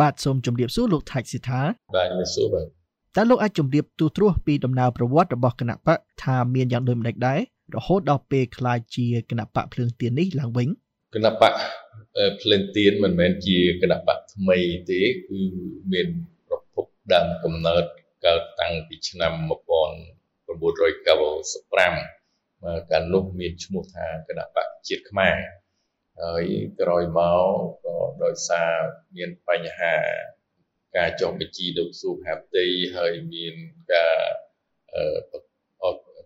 បាទសូមជម្រាបសួរលោកថៃសិដ្ឋាបាទជំរាបសួរបាទតើលោកអាចជម្រាបទូទ្រោះពីដំណើរប្រវត្តិរបស់គណៈបកថាមានយ៉ាងដូចម្ដេចដែររហូតដល់ពេលក្លាយជាគណៈបកភ្លើងទៀននេះឡើងវិញគណៈបកភ្លើងទៀនមិនមែនជាគណៈបកថ្មីទេគឺមានប្រភពដើមកំណើតកើតតាំងពីឆ្នាំ1995កាលនោះមានឈ្មោះថាគណៈបកជាតិខ្មែរ ហើយក្រោយមកក៏ដោយសារមានបញ្ហាការចុះបញ្ជីលោកស៊ូហាប់ទីហើយមានការអឺ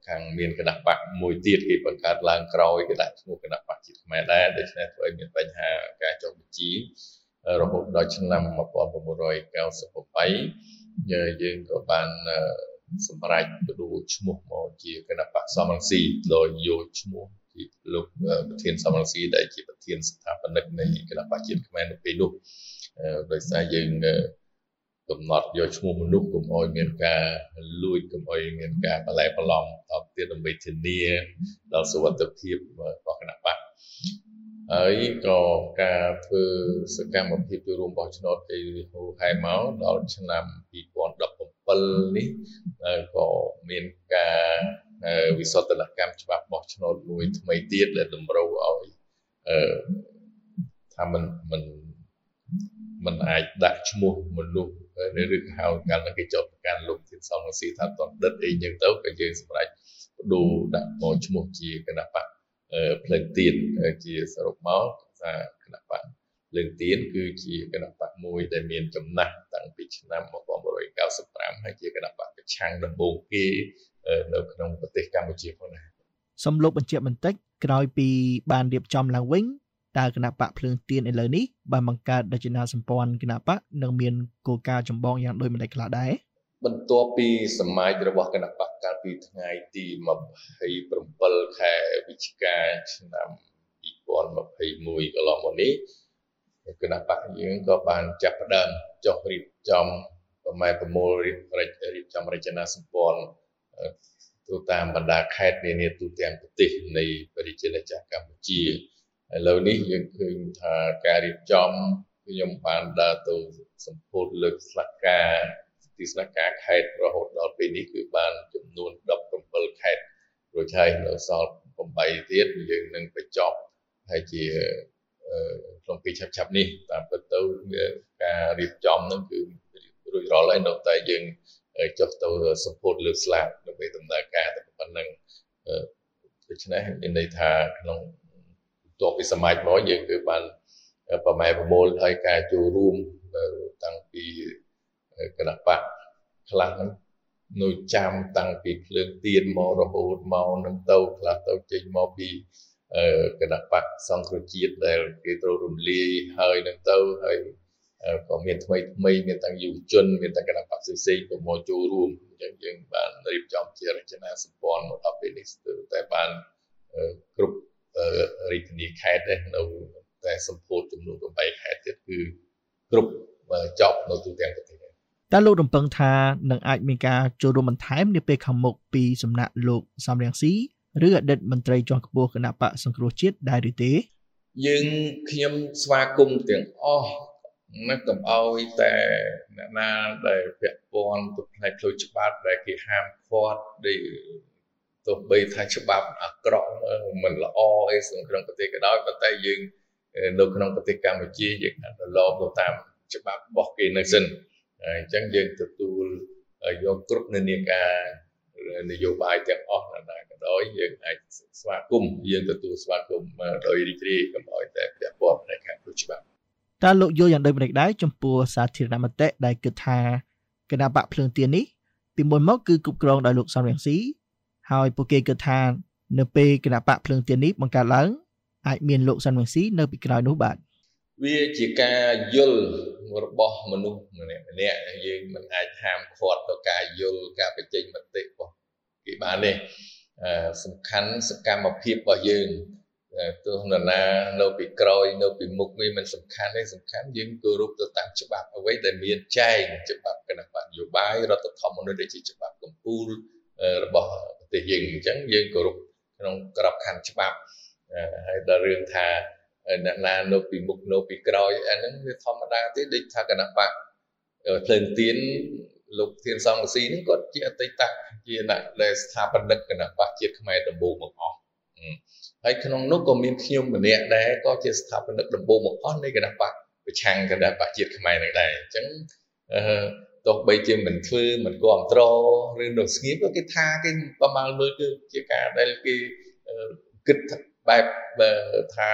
ខាងមានគណៈបកមួយទៀតគេបង្កើតឡើងក្រោយគេដាក់ឈ្មោះគណៈបកជាតិខ្មែរដែរដូច្នេះធ្វើឲ្យមានបញ្ហាការចុះបញ្ជីរហូតដល់ឆ្នាំ1998យើងក៏បានសម្រេចបដូរឈ្មោះមកជាគណៈបកសមរង្ស៊ីដោយយកឈ្មោះពី លោកប្រធានសមរង្ស៊ីដែលជាប្រធានស្ថាបនិកនៃគណៈបកជាតិខ្មែរនៅពេលនោះដោយសារយើងកំណត់យកឈ្មោះមនុស្សកុំឲ្យមានការលួចកុំឲ្យមានការបលែបឡំតបទៀតដើម្បីធានាដល់សុវត្ថិភាពរបស់គណៈបកហើយក៏ការធ្វើសកម្មភាពចូលរួមបោះឆ្នោតពីហូហែមកដល់ឆ្នាំ2017នេះក៏មានការ វិសោធនកម្មច្បាប់បោះឆ្នោតមួយថ្មីទៀតដែលតម្រូវឲ្យថាมันมันมันអាចដាក់ឈ្មោះមនុស្សឬហៅកាលគេចោទប្រកាន់លោកធានសំរងស៊ីថាតន់ដិតអីចឹងទៅក៏យើងសម្រេចបដូរដាក់មកឈ្មោះជាគណៈបកភ្លើងទៀនជាសរុបមកថាគណៈបកភ្លើងទៀនគឺជាគណៈបកមួយដែលមានចំណាស់តាំងពីឆ្នាំ1995ហើយជាគណៈបកប្រឆាំងដំបូងគេ នៅក្នុងប្រទេសកម្ពុជាផងដែរសំលោកបញ្ជាក់បន្តិចក្រោយពីបានរៀបចំឡើងវិញតើគណៈបកភ្លើងទៀនឥឡូវនេះបានបង្កើតរចនាសម្ព័ន្ធគណៈបកនិងមានគោលការណ៍ចម្បងយ៉ាងដូចម្ដេចខ្លះដែរបន្ទាប់ពីសមាជរបស់គណៈបកកាលពីថ្ងៃទី27ខែវិច្ឆិកាឆ្នាំ2021កន្លងមកនេះគណៈបកយើងក៏បានចាប់ផ្ដើមចុះរៀបចំប្រម៉ែប្រមូលរៀបចំរចនាសម្ព័ន្ធ ទូតាមបណ្ដាខេត្តនានាទូទាំងប្រទេសនៃប្រជាជាតិកម្ពុជាឥឡូវនេះយើងឃើញថាការរៀបចំខ្ញុំបានដើរទៅសម្ពោធលើកស្លាកការទីស្នាក់ការខេត្តរហូតដល់ពេលនេះគឺបានចំនួន17ខេត្តរួចហើយនៅសល់8ទៀតយើងនឹងបញ្ចប់ហើយជាក្នុងពេលឆាប់ឆាប់នេះតាមពិតទៅការរៀបចំហ្នឹងគឺរួចរាល់ហើយនៅតែយើងចុះទៅសម្ពោធលើកស្លាក ដើម្បីដំណើរការតែប៉ុណ្ណឹងដូច្នេះមានន័យថាក្នុងបន្ទាប់ពីសមាជមកយើងគឺបានប្រម៉ែប្រមូលហើយការចូលរួមតាំងពីគណៈបកខ្លះហ្នឹងនៅចាំតាំងពីភ្លើងទៀនមករហូតមកនឹងទៅខ្លះទៅចេញមកពីគណៈបកសង្គ្រោះជាតិដែលគេត្រូវរំលាយហើយនឹងទៅហើយ ក៏មានថ្មីថ្មីមានទាំងយុវជនមានទាំងគណៈបកផ្សេងៗក៏មកចូលរួមអញ្ចឹងយើងបានរៀបចំជារចនាសម្ព័ន្ធមកដល់ពេលនេះតែបានគ្រប់រាជធានីខេត្តទេនៅតែសម្ពោធចំនួន8ខេត្តទៀតគឺគ្រប់ចប់នៅទូទាំងប្រទេសតើលោករំពឹងថានឹងអាចមានការចូលរួមបន្ថែមនាពេលខាងមុខពីសំណាក់លោកសំរៀងស៊ីឬអតីតមន្ត្រីជាន់ខ្ពស់គណៈបកសង្គ្រោះជាតិដែរឬទេយើងខ្ញុំស្វាគមន៍ទាំងអស់ ណាកុំអោយតែអ្នកណាដែលពាក់ព័ន្ធទៅផ្នែកផ្លូវច្បាប់ដែលគេហាមឃាត់ដែលទោះបីថាច្បាប់អាក្រក់មិនល្អអីក្នុងប្រទេសក៏ដោយប៉ុន្តែយើងនៅក្នុងប្រទេសកម្ពុជាយើងអាចទៅលបទៅតាមច្បាប់របស់គេនៅសិនអញ្ចឹងយើងទទួលយកគ្រប់និន្នាការនយោបាយទាំងអស់ណាក៏ដោយយើងអាចស្វាគមន៍យើងទទួលស្វាគមន៍ដោយរីករាយកុំឲ្យតែពាក់ព័ន្ធនៅខាងច្បាប់ តើលោកយល់យ៉ាងដូចម្តេចដែរចំពោះសាធារណមតិដែលគិតថាគណៈបកភ្លើងទៀននេះពីមុនមកគឺគ្រប់គ្រងដោយលោកសំរងស៊ីហើយពួកគេគិតថា នៅពេលគណៈបកភ្លើងទៀននេះបង្កើតឡើងអាចមានលោកសំរងស៊ីនៅពីក្រោយនោះបាទវាជាការយល់របស់មនុស្សម្នាក់ម្នាក់យើងមិនអាចហាមឃាត់ទៅការយល់ការបញ្ចេញមតិរបស់គេបានទេសំខាន់សកម្មភាពរបស់យើង ទោះនរណានៅពីក្រោយនៅពីមុខវាមិនសំខាន់ទេសំខាន់យើងគោរពទៅតាមច្បាប់អ្វីដែលមានចែងច្បាប់គណៈបកនយោបាយរដ្ឋធម្មនុញ្ញដែលជាច្បាប់កម្ពុជារបស់ប្រទេសយើងអញ្ចឹងយើងគោរពក្នុងក្របខ័ណ្ឌច្បាប់ហើយដល់រឿងថាអ្នកណានៅពីមុខនៅពីក្រោយអាហ្នឹងវាធម្មតាទេដូចថាគណៈបកភ្លើងទៀនលោកធានសង្កស៊ីនេះគាត់ជាអតីតជាអ្នកដែលស្ថាបនិកគណៈបកជាតិខ្មែរដំបូងបង្អស់ ហើយក្នុងនោះក៏មានខ្ញុំម្នាក់ដែរក៏ជាស្ថាបនិកដំបូងបង្អស់នៃគណៈបកប្រឆាំងគណៈបកជាតិខ្មែរនឹងដែរអញ្ចឹងអឺទោះបីជាមិនធ្វើមិនគ្រប់ត្រឬនៅស្ងៀមក៏គេថាគេប្រមាលមើលគឺជាការដែលគេគិតបែបថា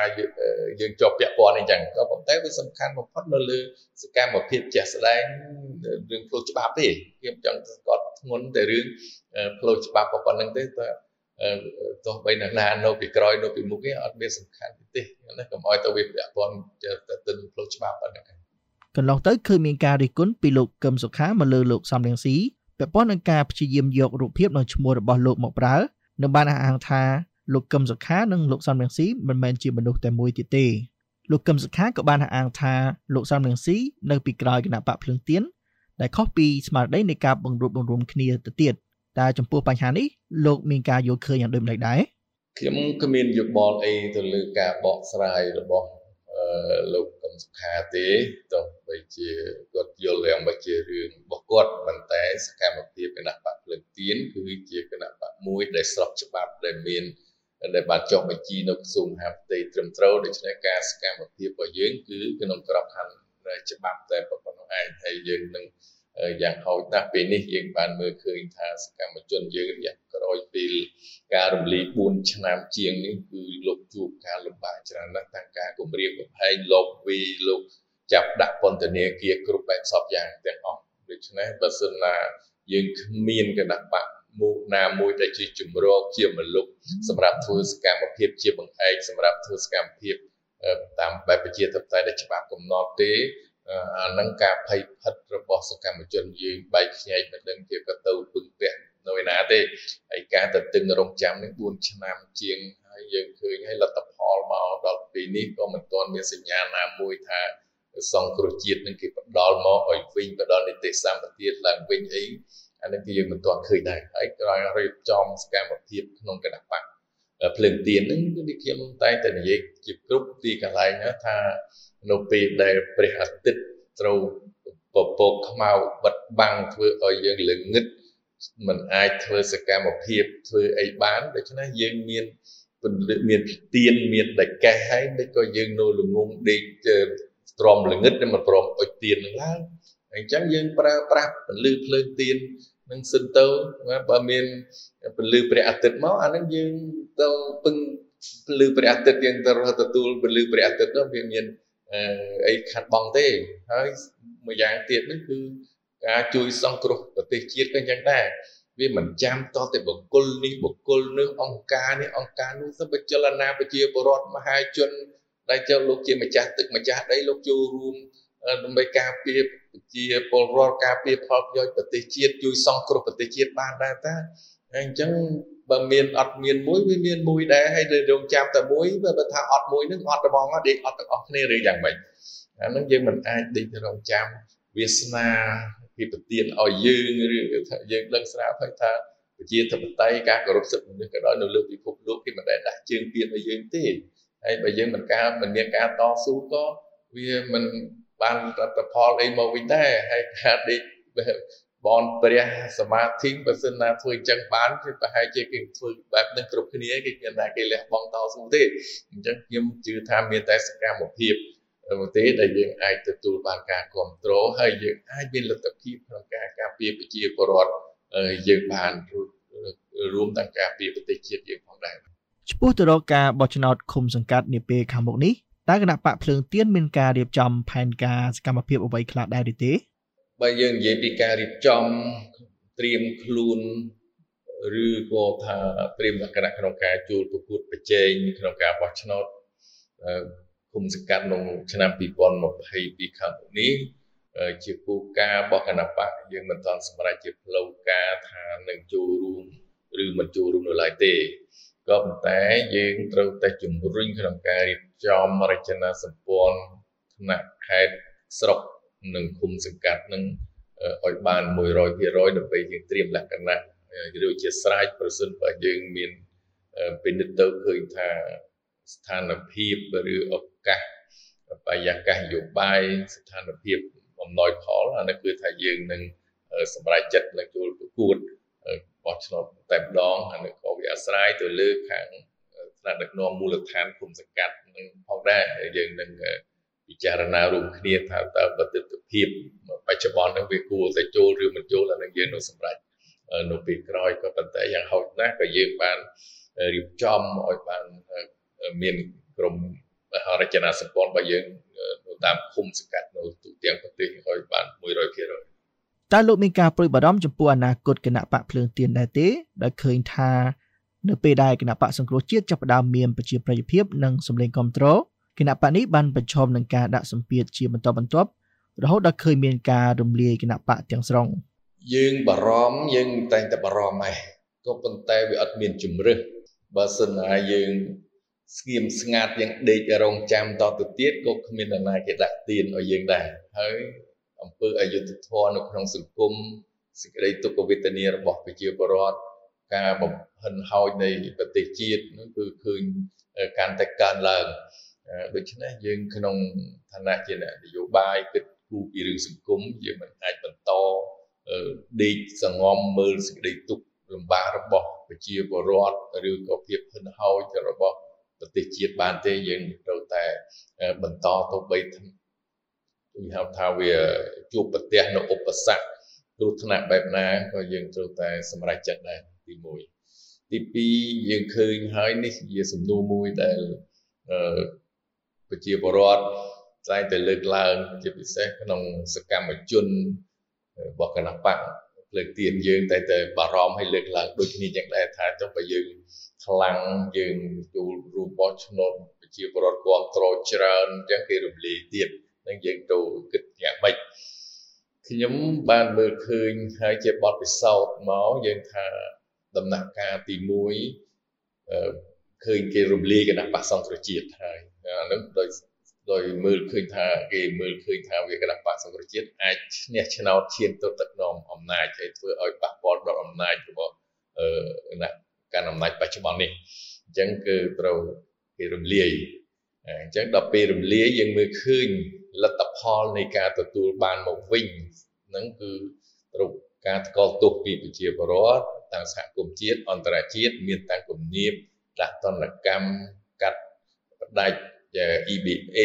យើងជាប់ពាក់ព័ន្ធអីចឹងក៏ប៉ុន្តែវាសំខាន់បំផុតនៅលើសកម្មភាពជាក់ស្ដែងរឿងផ្លូវច្បាប់ទេខ្ញុំចង់ស្គាល់ធ្ងន់តែរឿងផ្លូវច្បាប់ប៉ុណ្្នឹងទេតែ ទោះបីណាស់ណានៅពីក្រោយនៅពីមុខនេះអត់មានសំខាន់ទេណាកុំឲ្យទៅវាពាក់ព័ន្ធទៅទៅផ្លូវច្បាប់ប៉ុណ្ណឹងកន្លងទៅឃើញមានការរិះគន់ពីលោកកឹមសុខាមកលើលោកសំរងស៊ីពាក់ព័ន្ធនឹងការព្យាយាមយករូបភាពនិងឈ្មោះរបស់លោកមកប្រើនិងបានអះអាងថាលោកកឹមសុខានិងលោកសំរងស៊ីមិនមែនជាមនុស្សតែមួយទៀតទេលោកកឹមសុខាក៏បានអះអាងថាលោកសំរងស៊ីនៅពីក្រោយគណៈបកភ្លើងទៀនដែលខុសពីស្មារតីនៃការបង្រួបបង្រួមគ្នាទៅទៀត តែចំពោះបញ្ហានេះលោកមានការយល់ឃើញយ៉ាងដូចម្តេចដែរខ្ញុំគ្មានយោបល់អីទៅលើការបកស្រាយរបស់លោកកឹមសុខាទេទោះបីជាគាត់យល់យ៉ាងមិនជារឿងរបស់គាត់ប៉ុន្តែសកម្មភាពគណៈបកភ្លើងទៀនគឺជាគណៈបកមួយដែលស្របច្បាប់ដែលមានដែលបានចុះបញ្ជីនៅក្រសួងមហាផ្ទៃត្រឹមត្រូវដូច្នេះការសកម្មភាពរបស់យើងគឺក្នុងក្របខ័ណ្ឌច្បាប់តែប៉ុណ្ណោះឯងហើយយើងនឹង យ៉ាងហោចណាស់ពេលនេះយើងបានមើលឃើញថាសកម្មជនយើងរយៈក្រោយពេលការរំលាយ4ឆ្នាំជាងនេះគឺលោកជួបការលំបាកច្រើនណាស់ទាំងការគម្រាមកំហែងលោកវីលោកចាប់ដាក់ពន្ធនាគារគ្រប់បែបសពយ៉ាងទាំងអស់ដូច្នេះបើសិនណាយើងគ្មានគណៈបកមួយណាមួយដែលជាជំរកជាមលុបសម្រាប់ធ្វើសកម្មភាពជាបង្អែកសម្រាប់ធ្វើសកម្មភាពតាមបែបប្រជាធិបតេយ្យដែលច្បាប់កំណត់ទេ អានឹងការភ័យភិតរបស់សកម្មជនយើងបែកខ្ញែកមិនដឹងជាក៏ទៅពឹងពាក់នៅឯណាទេហើយការទៅតឹងរងចាំនេះ4ឆ្នាំជាងហើយយើងឃើញហើយលទ្ធផលមកដល់ពេលនេះក៏មិនទាន់មានសញ្ញាណាមួយថាសង្គ្រោះជាតិនឹងគេផ្ដល់មកឲ្យវិញផ្ដល់នីតិសម្បទាឡើងវិញអីអានេះគឺយើងមិនទាន់ឃើញដែរហើយក្រោយរៀបចំសកម្មភាពក្នុងគណៈបកភ្លើងទៀនហ្នឹងគឺខ្ញុំតែតែនិយាយជាគ្រប់ទីកន្លែងថា នៅពេលដែលព្រះអាទិត្យត្រូវពពកខ្មៅបិទបាំងធ្វើឲ្យយើងល្ងឹតมันអាចធ្វើសកម្មភាពធ្វើអីបានដូច្នេះយើងមានមានទៀនមានដកេះហើយមិនក៏យើងនៅល្ងងដេកទ្រាំល្ងឹតមិនព្រមអុជទៀននឹងឡើងអញ្ចឹងយើងប្រើប្រាស់ពលឺភ្លើងទៀននឹងសិនទៅបើមានពលឺព្រះអាទិត្យមកអានឹងយើងទៅពឹងពលឺព្រះអាទិត្យយើងទៅរកទទួលពលឺព្រះអាទិត្យនោះវាមាន អីខាត់បងទេហើយមួយយ៉ាងទៀតនេះគឺការជួយសង្គ្រោះប្រទេសជាតិក៏យ៉ាងដែរវាមិនចាំតតែបុគ្គលនេះបុគ្គលនោះអង្គការនេះអង្គការនោះទៅបច្ចលនាប្រជាពលរដ្ឋមហាជន ដែលចូលលោកជាម្ចាស់ទឹកម្ចាស់ដីលោកចូលរួមដើម្បីការពារប្រជាពលរដ្ឋការពារផលប្រយោជន៍ប្រទេសជាតិជួយសង្គ្រោះប្រទេសជាតិបានដែរតា អញ្ចឹងបើមានអត់មានមួយវាមានមួយដែរហើយរងចាំតែមួយបើថាអត់មួយនឹងអត់ត្មងដេកអត់ទាំងអស់គ្នាឬយ៉ាងម៉េចអានឹងយើងមិនអាចដេករងចាំវាសនាពីប្រទៀនឲ្យយើងឬថាយើងដឹងស្រាប់ហើយថាប្រជាធិបតេយ្យការគោរពសិទ្ធិមនុស្សក៏ដោយនៅលើពិភពលោកគេមិនដែលដាក់ជើងពៀនឲ្យយើងទេហើយបើយើងមិនការមិនមានការតស៊ូក៏វាមិនបានលទ្ធផលអីមកវិញដែរហើយការដេក បនព្រះសមាធិបើសិនណាធ្វើអញ្ចឹងបានគឺប្រហែលជាគេធ្វើបែបនឹងគ្រប់គ្នាគេមានតែគេលះបង់តស៊ូទេអញ្ចឹងខ្ញុំជឿថាមានតែសកម្មភាពទេដែលយើងអាចទទួលបានការគ្រប់គ្រងហើយយើងអាចមានលទ្ធភាពក្នុងការការពារប្រជាពលរដ្ឋយើងបានរួមទាំងការពារប្រទេសជាតិយើងផងដែរចំពោះទៅរកការបោះឆ្នោតឃុំសង្កាត់នាពេលខាងមុខនេះតើគណៈបកភ្លើងទៀនមានការរៀបចំផែនការសកម្មភាពអ្វីខ្លះដែរឬទេ បើយើងនិយាយពីការរៀបចំត្រៀមខ្លួនឬក៏ថាត្រៀមលក្ខណៈក្នុងការជួលប្រកួតប្រជែងក្នុងការបោះឆ្នោតគុំសង្កាត់ក្នុងឆ្នាំ2022ខាងមុខនេះជាគោលការណ៍របស់គណៈបកយើងមិនទាន់សម្រេចជាផ្លូវការថានឹងចូលរួមឬមិនចូលរួមនៅឡើយទេក៏ប៉ុន្តែយើងត្រូវតែជំរុញក្នុងការរៀបចំរចនាសម្ព័ន្ធថ្នាក់ខេត្តស្រុក និងឃុំសង្កាត់នឹងឲ្យបាន100%ដើម្បីយើងត្រៀមលក្ខណៈឬជាស្រេចប្រសិនបើយើងមានពិនិត្យទៅឃើញថាស្ថានភាពឬឱកាសបរិយាកាសនយោបាយស្ថានភាពអំណោយផលអានេះគឺថាយើងនឹងសម្រេចចិត្តនឹងចូលប្រកួតបោះឆ្នោតតែម្ដងអានេះក៏វាអាស្រ័យទៅលើខាងថ្នាក់ដឹកនាំមូលដ្ឋានគុំសង្កាត់នឹងផងដែរយើងនឹង ពិចារណារួមគ្នាថាតើប្រតិទិភាពបច្ចុប្បន្ននេះវាគួរតែចូលឬមិនចូលអានឹងយើងនឹងសម្រេចនៅពេលក្រោយក៏ប៉ុន្តែយ៉ាងហោចណាស់ក៏យើងបានរៀបចំឲ្យបានមានក្រុមរចនាសម្ព័ន្ធរបស់យើងនៅតាមឃុំសង្កាត់នៅទូទាំងប្រទេសឲ្យបាន100%តើលោកមានការព្រួយបារម្ភចំពោះអនាគតគណៈបកភ្លើងទៀនដែរទេដែលឃើញថានៅពេលដែលគណៈបកសង្គ្រោះជាតិចាប់ផ្ដើមមានប្រជាប្រិយភាពនិងសម្លេងគ្រប់គ្រង គណៈបកនេះបានប្រឈមនឹងការដាក់សម្ពាធជាបន្តបន្ទាប់រហូតដល់ឃើញមានការរំលាយគណៈបកទាំងស្រុងយើងបារម្ភយើងតែងតែបារម្ភដែរក៏ប៉ុន្តែវាអត់មានជំរឹះបើសិនណាយើងស្ងៀមស្ងាត់យើងដេករងចាំតទៅទៀតក៏គ្មាននរណាគេដាក់ទៀនឲ្យយើងដែរហើយអំពើអយុត្តិធម៌នៅក្នុងសង្គមសេចក្តីទុក្ខវេទនារបស់ប្រជាពលរដ្ឋការបំហិនហោចនៃប្រទេសជាតិនោះគឺឃើញកាន់តែកើនឡើង ដូច្នេះយើងក្នុងឋានៈជាអ្នកនយោបាយគិតគូរពីរឿងសង្គមយើងមិនអាចបន្តដេកសងំមើលសេចក្តីទុក្ខលំបាករបស់ប្រជាពលរដ្ឋឬក៏ភាពហិនហោចរបស់ប្រទេសជាតិបានទេយើងត្រូវតែបន្តទៅបីគេហៅថាវាជួបប្រទះនៅឧបសគ្គគ្រោះថ្នាក់បែបណាក៏យើងត្រូវតែសម្រេចចិត្តដែរទី1ទី2យើងឃើញហើយនេះជាសំណួរមួយដែល ប្រជាពលរដ្ឋតែតែលើកឡើងជាពិសេសក្នុងសកម្មជនរបស់គណៈបកលើកទៀនយើងតែតែបារម្ភឲ្យលើកឡើងដូចគ្នាយ៉ាងដែរថាចុះបើយើងខ្លាំងយើងចូលរួមបោះឆ្នោតប្រជាពលរដ្ឋគ្រប់គ្រងច្រើនអញ្ចឹងគេរំលាយទៀតនឹងយើងទៅគិតយ៉ាងម៉េចខ្ញុំបានមើលឃើញហើយជាបទពិសោធន៍មកយើងថាដំណាក់កាលទី1ឃើញគេរំលាយគណៈបកសង្គ្រោះជាតិហើយ អានឹងដោយដោយមើលឃើញថាគេមើលឃើញថាវាគណៈបកសង្គ្រោះជាតិអាចឈ្នះឆ្នោតឈានទៅទឹកនាំអំណាចហើយធ្វើឲ្យប៉ះពាល់ដល់អំណាចរបស់អឺគណៈកាន់អំណាចបច្ចុប្បន្ននេះអញ្ចឹងគឺត្រូវគេរំលាយអញ្ចឹងដល់ពេលរំលាយយើងមើលឃើញលទ្ធផលនៃការទទួលបានមកវិញហ្នឹងគឺត្រូវការថ្កោលទោសពីប្រជាពលរដ្ឋទាំងសហគមន៍ជាតិអន្តរជាតិមានទាំងគំនាបដាក់តនកម្មកាត់ផ្ដាច់ EBA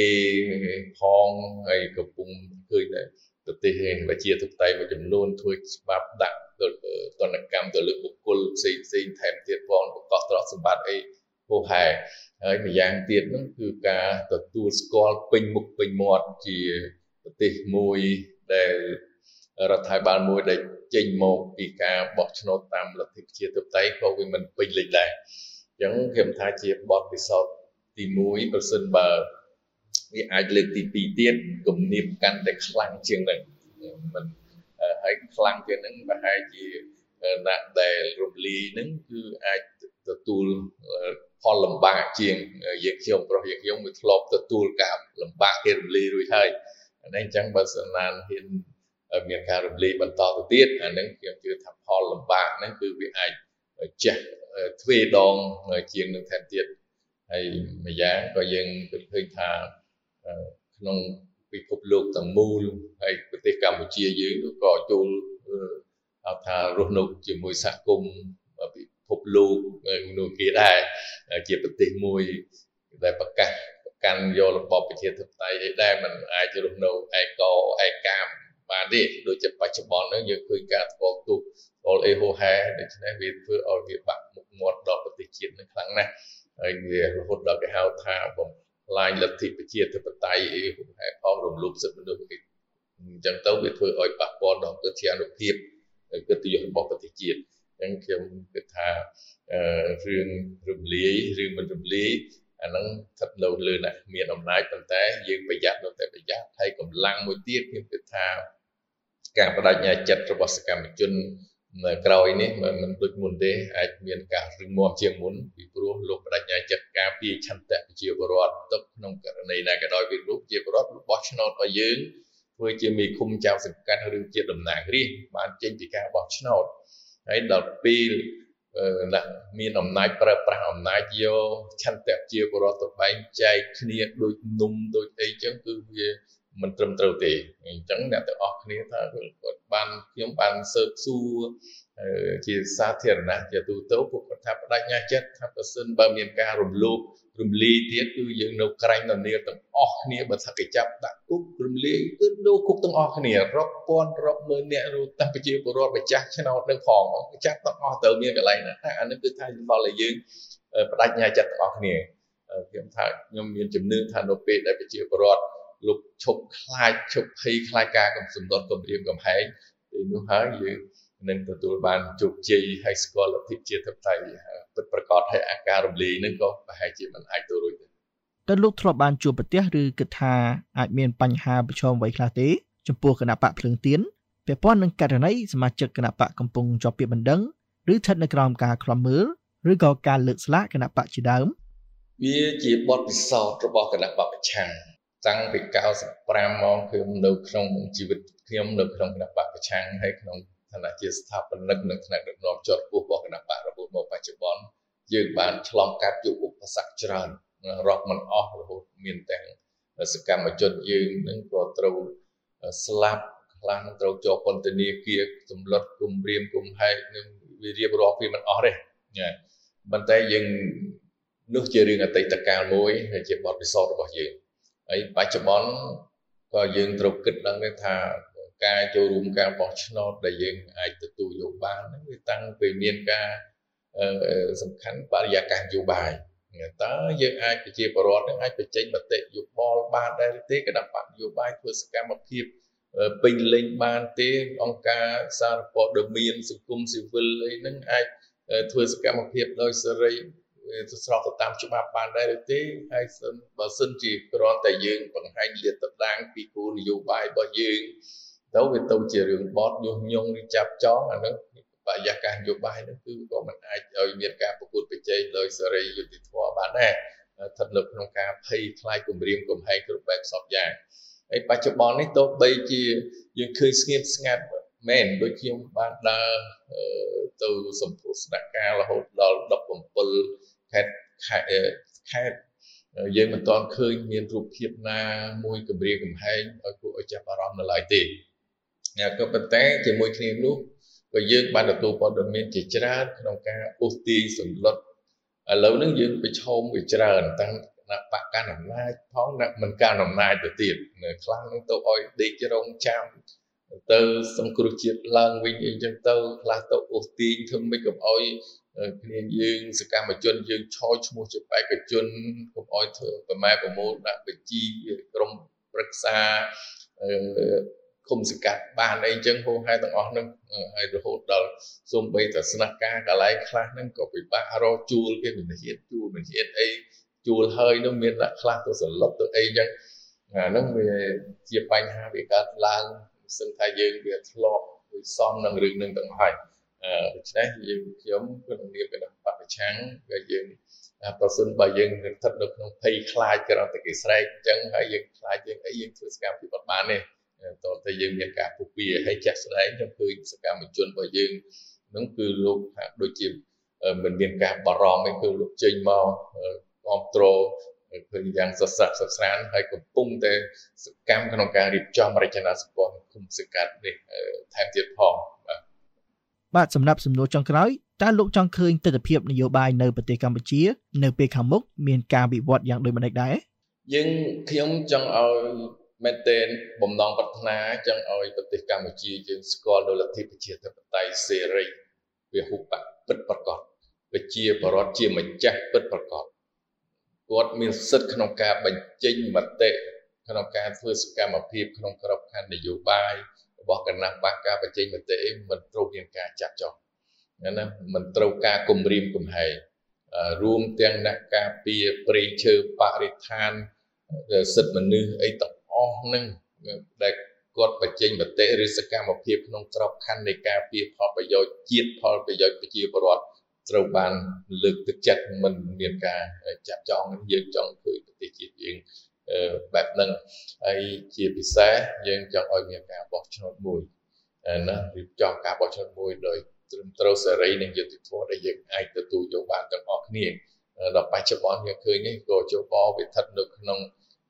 ផងហើយកំពុងឃើញតែប្រទេសប្រជាធិបតេយ្យមួយចំនួនធ្វើច្បាប់ដាក់ទនកម្មទៅលើបុគ្គលផ្សេងផ្សេងថែមទៀតផងបង្កប់ទ្រព្យសម្បត្តិអីហូហែហើយម្យ៉ាងទៀតនោះគឺការទទួលស្គាល់ពេញមុខពេញមាត់ជាប្រទេសមួយដែលរដ្ឋាភិបាលមួយដែលចេញមកពីការបោះឆ្នោតតាមលទ្ធិប្រជាធិបតេយ្យក៏វាមិនពេញលេញដែរអញ្ចឹងខ្ញុំថាជាបទពិសោធន៍ ទី1ប្រសិនបើវាអាចលើកទី2ទៀតគំនាបកាន់តែខ្លាំងជាងហ្នឹងមិនហើយខ្លាំងជាងហ្នឹងប្រហែលជាអ្នកដែលរំលាយហ្នឹងគឺអាចទទួលផលលំបាកជាងយើងខ្ញុំប្រុសយើងខ្ញុំវាធ្លាប់ទទួលការលំបាកគេរំលាយរួចហើយអានេះអញ្ចឹងបើសិនណាហ៊ានមានការរំលាយបន្តទៅទៀតអានឹងខ្ញុំជឿថាផលលំបាកហ្នឹងគឺវាអាចចេះទ្វេដងជាងនឹងថែមទៀត ហើយម្យ៉ាងក៏យើងគិតឃើញថាក្នុងពិភពលោកទាំងមូលហើយប្រទេសកម្ពុជាយើងក៏ចូលហៅថារស់នៅជាមួយសហគមន៍ពិភពលោកនោះគេដែរជាប្រទេសមួយដែលប្រកាសប្រកាន់យករបបប្រជាធិបតេយ្យឯដែរมันអាចរស់នៅឯកោឯកាមបានទេដូចជាបច្ចុប្បន្នហ្នឹងយើងឃើញការស្គាល់ទុកស្គាល់អេហូហែដូច្នេះវាធ្វើឲ្យវាបាក់មុខមាត់ដល់ប្រទេសជាតិនឹងខ្លាំងណាស់ ហើយវារហូតដល់គេហៅថាបំផ្លាញលទ្ធិប្រជាធិបតេយ្យអីហូហែផងរំលោភសិទ្ធិមនុស្សអញ្ចឹងទៅវាធ្វើឲ្យប៉ះពាល់ដល់ប្រជាអនុភាពកិត្តិយសរបស់ប្រទេសជាតិអញ្ចឹងខ្ញុំគិតថារឿងរំលាយឬមិនរំលាយអាហ្នឹងស្ថិតនៅលើអ្នកមានអំណាចប៉ុន្តែយើងប្រយ័ត្ននៅតែប្រយ័ត្នហើយកម្លាំងមួយទៀតខ្ញុំគិតថាការបដិញ្ញាចិត្តរបស់សកម្មជន នៅក្រោយនេះមិនដូចមុនទេអាចមានការរឹងមាំជាងមុនពីព្រោះលោកបដិញ្ញាចិត្តការពារឆន្ទៈប្រជាពលរដ្ឋទុកក្នុងករណីណាក៏ដោយវាលោកជាពលរដ្ឋបោះឆ្នោតឲ្យយើងធ្វើជាមេឃុំចៅសង្កាត់ឬជាតំណាងរាស្ត្របានចេញពីការបោះឆ្នោតហើយដល់ពេលណាមានអំណាចប្រើប្រាស់អំណាចយកឆន្ទៈជាបរដ្ឋទៅបែងចែកគ្នាដូចនំដូចអីចឹងគឺវា មិនត្រឹមត្រូវទេអញ្ចឹងអ្នកទាំងអស់គ្នាថាគាត់បានខ្ញុំបានសើបសួរជាសាធារណៈជាទូទៅពួកគាត់ថាបដិញ្ញាចិត្តថាប្រសិនបើមានការរំលោភរំលាយទៀតគឺយើងនៅក្រាញ់ននាទាំងអស់គ្នាបើថាគេចាប់ដាក់គុករំលាយគឺនៅគុកទាំងអស់គ្នារាប់ពាន់រាប់ម៉ឺនអ្នករូតាំងប្រជាពលរដ្ឋម្ចាស់ឆ្នោតនៅផងចាប់ទាំងអស់ទៅមានកន្លែងណាអានេះគឺថាដល់ឲ្យយើងបដិញ្ញាចិត្តទាំងអស់គ្នាខ្ញុំថាខ្ញុំមានជំនឿថានៅពេលដែលប្រជាពលរដ្ឋ លោកឈប់ខ្លាចឈប់ភ័យខ្លាចការកំសម្ដុតគម្រាមកំហែងពេលនោះហើយយើងនឹងទទួលបានជោគជ័យហើយស្គាល់លទ្ធិជាតិធិបតេយ្យពិតប្រាកដហើយអាការរំលាយនឹងក៏ប្រហែលជាមិនអាចទៅរួចទេតើលោកធ្លាប់បានជួបប្រទេសឬគិតថាអាចមានបញ្ហាប្រឈមអ្វីខ្លះទេចំពោះគណៈបកភ្លើងទៀនពាក់ព័ន្ធនឹងករណីសមាជិកគណៈបកកំពុងជាប់ពាក្យបណ្ដឹងឬស្ថិតនៅក្រោមការខ្លំមើលឬក៏ការលើកស្លាកគណៈបកជាដើមវាជាបទពិសោធន៍របស់គណៈបកប្រឆាំង តាំងពី95មកខ្ញុំនៅក្នុងជីវិតខ្ញុំនៅក្នុងគណៈបកប្រឆាំងហើយក្នុងឋានៈជាស្ថាបនិកនិងថ្នាក់ដឹកនាំជាន់ខ្ពស់របស់គណៈបករហូតមកបច្ចុប្បន្នយើងបានឆ្លងកាត់យុគឧបសគ្គច្រើនរាប់មិនអស់រហូតមានទាំងសកម្មជនយើងនឹងក៏ត្រូវស្លាប់ខ្លះនឹងត្រូវជាប់ពន្ធនាគារសម្លុតគំរាមគំហែងនឹងវារៀបរាប់វាមិនអស់ទេណាប៉ុន្តែយើងនោះជារឿងអតីតកាលមួយហើយជាបទពិសោធន៍របស់យើង ហើយបច្ចុប្បន្នក៏យើងត្រូវគិតឡើងថាការចូលរួមការបោះឆ្នោតដែលយើងអាចទទួលយកបានហ្នឹងវាតាំងពីមានការសំខាន់បរិយាកាសនយោបាយតើយើងអាចប្រជាពលរដ្ឋនឹងអាចបញ្ចេញមតិយោបល់បានដែរទេគណៈបកនយោបាយធ្វើសកម្មភាពពេញលេញបានទេអង្គការសារព័ត៌មានសង្គមស៊ីវិលអីហ្នឹងអាចធ្វើសកម្មភាពដោយសេរី ទៅស្របទៅតាមច្បាប់បានដែរឬទេហើយសិនបើសិនជាគ្រាន់តែយើងបង្ហាញលាតត្រដាងពីគោលនយោបាយរបស់យើងទៅវាទៅជារឿងបត់ញុះញង់ឬចាប់ចងអានោះបរិយាកាសនយោបាយនោះគឺក៏មិនអាចឲ្យមានការប្រកួតប្រជែងដោយសេរីយុត្តិធម៌បានដែរស្ថិតនៅក្នុងការភ័យខ្លាចគម្រាមកំហែងគ្រប់បែបសពយ៉ាងហើយបច្ចុប្បន្ននេះទោះបីជាយើងឃើញស្ងៀមស្ងាត់មែនដូចខ្ញុំបានដើរទៅសម្ពោធស្នាក់ការរហូតដល់17 ខេត្តខេត្តយើងមិនទាន់ឃើញមានរូបភាពណាមួយគម្រាមកំហែងឲ្យគួរឲ្យចាប់អារម្មណ៍នៅឡើយទេក៏ប៉ុន្តែជាមួយគ្នានោះក៏យើងបានទទួលព័ត៌មានជាច្រើនក្នុងការអូសទាញសម្លុតឥឡូវហ្នឹងយើងប្រឈមវាច្រើនតាំងគណៈបកកាន់អំណាចផងអ្នកមិនកាន់អំណាចទៅទៀតខ្លះនឹងទៅឲ្យដេករងចាំទៅសង្គ្រោះជាតិឡើងវិញអីចឹងទៅខ្លះទៅអូសទាញធ្វើម៉េចកុំឲ្យ គ្នាយើងសកម្មជនយើងឆោឈ្មោះជាបេក្ខជនកុំឲ្យធ្វើប្រម៉ែប្រមូលដាក់បញ្ជីក្រុមប្រឹក្សាគុំសកាត់បានអីចឹងហូហែទាំងអស់ហ្នឹងហើយរហូតដល់សូម្បីតែស្នាក់ការកន្លែងខ្លះហ្នឹងក៏ពិបាករកជួលគេមិនហ៊ានជួលមិនហ៊ានអីជួលហើយនោះមានអ្នកខ្លះទៅសន្លប់ទៅអីចឹងអាហ្នឹងវាជាបញ្ហាវាកើតឡើងសឹងថាយើងវាធ្លាប់វិសំនឹងរឿងនឹងទាំងហើយ ដូច្នេះយើងខ្ញុំក្នុងនាមគណៈបពប្រឆាំងក៏យើងប្រសិនបើយើងស្ថិតនៅក្នុងភ័យខ្លាចក្រៅតែគេស្រែកអញ្ចឹងហើយយើងខ្លាចយើងអីយើងធ្វើសកម្មភាពអត់បានទេតើតែយើងមានការពុះវាហើយចាក់ស្ដែងខ្ញុំឃើញសកម្មជនរបស់យើងនឹងគឺលោកហាក់ដូចជាមិនមានការបារម្ភឯគឺលោកចេញមកគ្រប់គ្រងឃើញយ៉ាងសស្រាក់សស្រានហើយកំពុងតែសកម្មក្នុងការរៀបចំរចនាសម្ព័ន្ធគុំសង្កាត់នេះថែមទៀតផងបាទ បាទសម្រាប់សំណួរចុងក្រោយតើលោកចង់ឃើញទស្សនវិជ្ជានយោបាយនៅប្រទេសកម្ពុជា នៅពេលខាងមុខមានការវិវត្តយ៉ាងដូចម្តេចដែរយើងខ្ញុំចង់ឲ្យមែនទែនបំណងប្រាថ្នាចង់ឲ្យប្រទេសកម្ពុជាយើងស្គាល់នូវលទ្ធិប្រជាធិបតេយ្យសេរីវាហុបពិតប្រកបប្រជាបរតជាម្ចាស់ពិតប្រកបគាត់មានសិទ្ធិក្នុងការបញ្ចេញមតិក្នុងការធ្វើសកម្មភាពក្នុងក្របខ័ណ្ឌនយោបាយ របស់គណៈបកការបញ្ចេញមតិមិនត្រូវមានការចាត់ចោលណាមិនត្រូវការគំរាមកំហែងរួមទាំងអ្នកការពារព្រៃឈើបរិស្ថានសិទ្ធិមនុស្សអីទាំងអស់ហ្នឹងដែលគាត់បញ្ចេញមតិឬសកម្មភាពក្នុងក្របខ័ណ្ឌនៃការពារផលប្រយោជន៍ជាតិផលប្រយោជន៍ប្រជាពលរដ្ឋត្រូវបានលើកទឹកចិត្តមិនមានការចាក់ចងយើងចង់ឃើញប្រទេសជាតិយើង បែបហ្នឹងហើយជាពិសេសយើងចង់ឲ្យមានការបោះឆ្នោតមួយណារៀបចំការបោះឆ្នោតមួយដោយត្រឹមត្រូវសេរីនិងយុត្តិធម៌ដែលយើងអាចទទួលយកបានទាំងអស់គ្នាដល់បច្ចុប្បន្នយើងឃើញនេះក៏ជបវាស្ថិតនៅក្នុង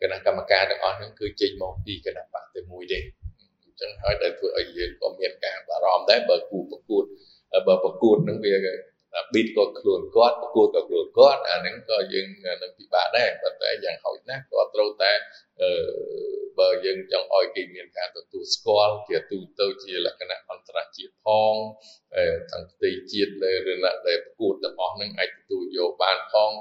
គណៈកម្មការទាំងអស់ហ្នឹងគឺចេញមកពីគណៈបកតែមួយទេអញ្ចឹងហើយដែលធ្វើឲ្យយើងក៏មានការបារម្ភដែរបើគូប្រកួតបើប្រកួតហ្នឹងវា ប៊ីតក៏ខ្លួនគាត់ប្រកួតក៏ខ្លួនគាត់អាហ្នឹងក៏យើងនឹងពិបាកដែរប៉ុន្តែយ៉ាងហោចណាស់ក៏ត្រូវតែអឺបើយើងចង់ឲ្យគេមានការទទួលស្គាល់ជាទូទៅជាលក្ខណៈអន្តរជាតិផងទាំងផ្ទៃជាតិនៅរណៈដែលប្រកួតទាំងអស់ហ្នឹងអាចទទួលយកបានផង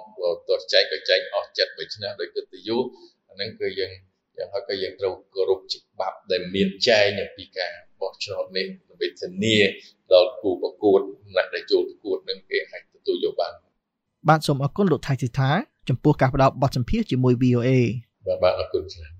ទោះចែកក៏ចែកអស់ចិត្តបីឆ្នាំដោយកិត្តិយសអាហ្នឹងគឺយើងយ៉ាងហោចក៏យើងត្រូវគោរពច្បាប់ដែលមានចែងអំពីការ បោះឆ្នោតនេះដើម្បីធានាដល់គូប្រកួតអ្នកដែលចូលប្រកួតនឹងគេអាចទទួលយកបានបាទសូមអរគុណលោកថៃសិដ្ឋាចំពោះការផ្ដល់បទសម្ភាសន៍ជាមួយ VOA បាទបាទអរគុណច្រើន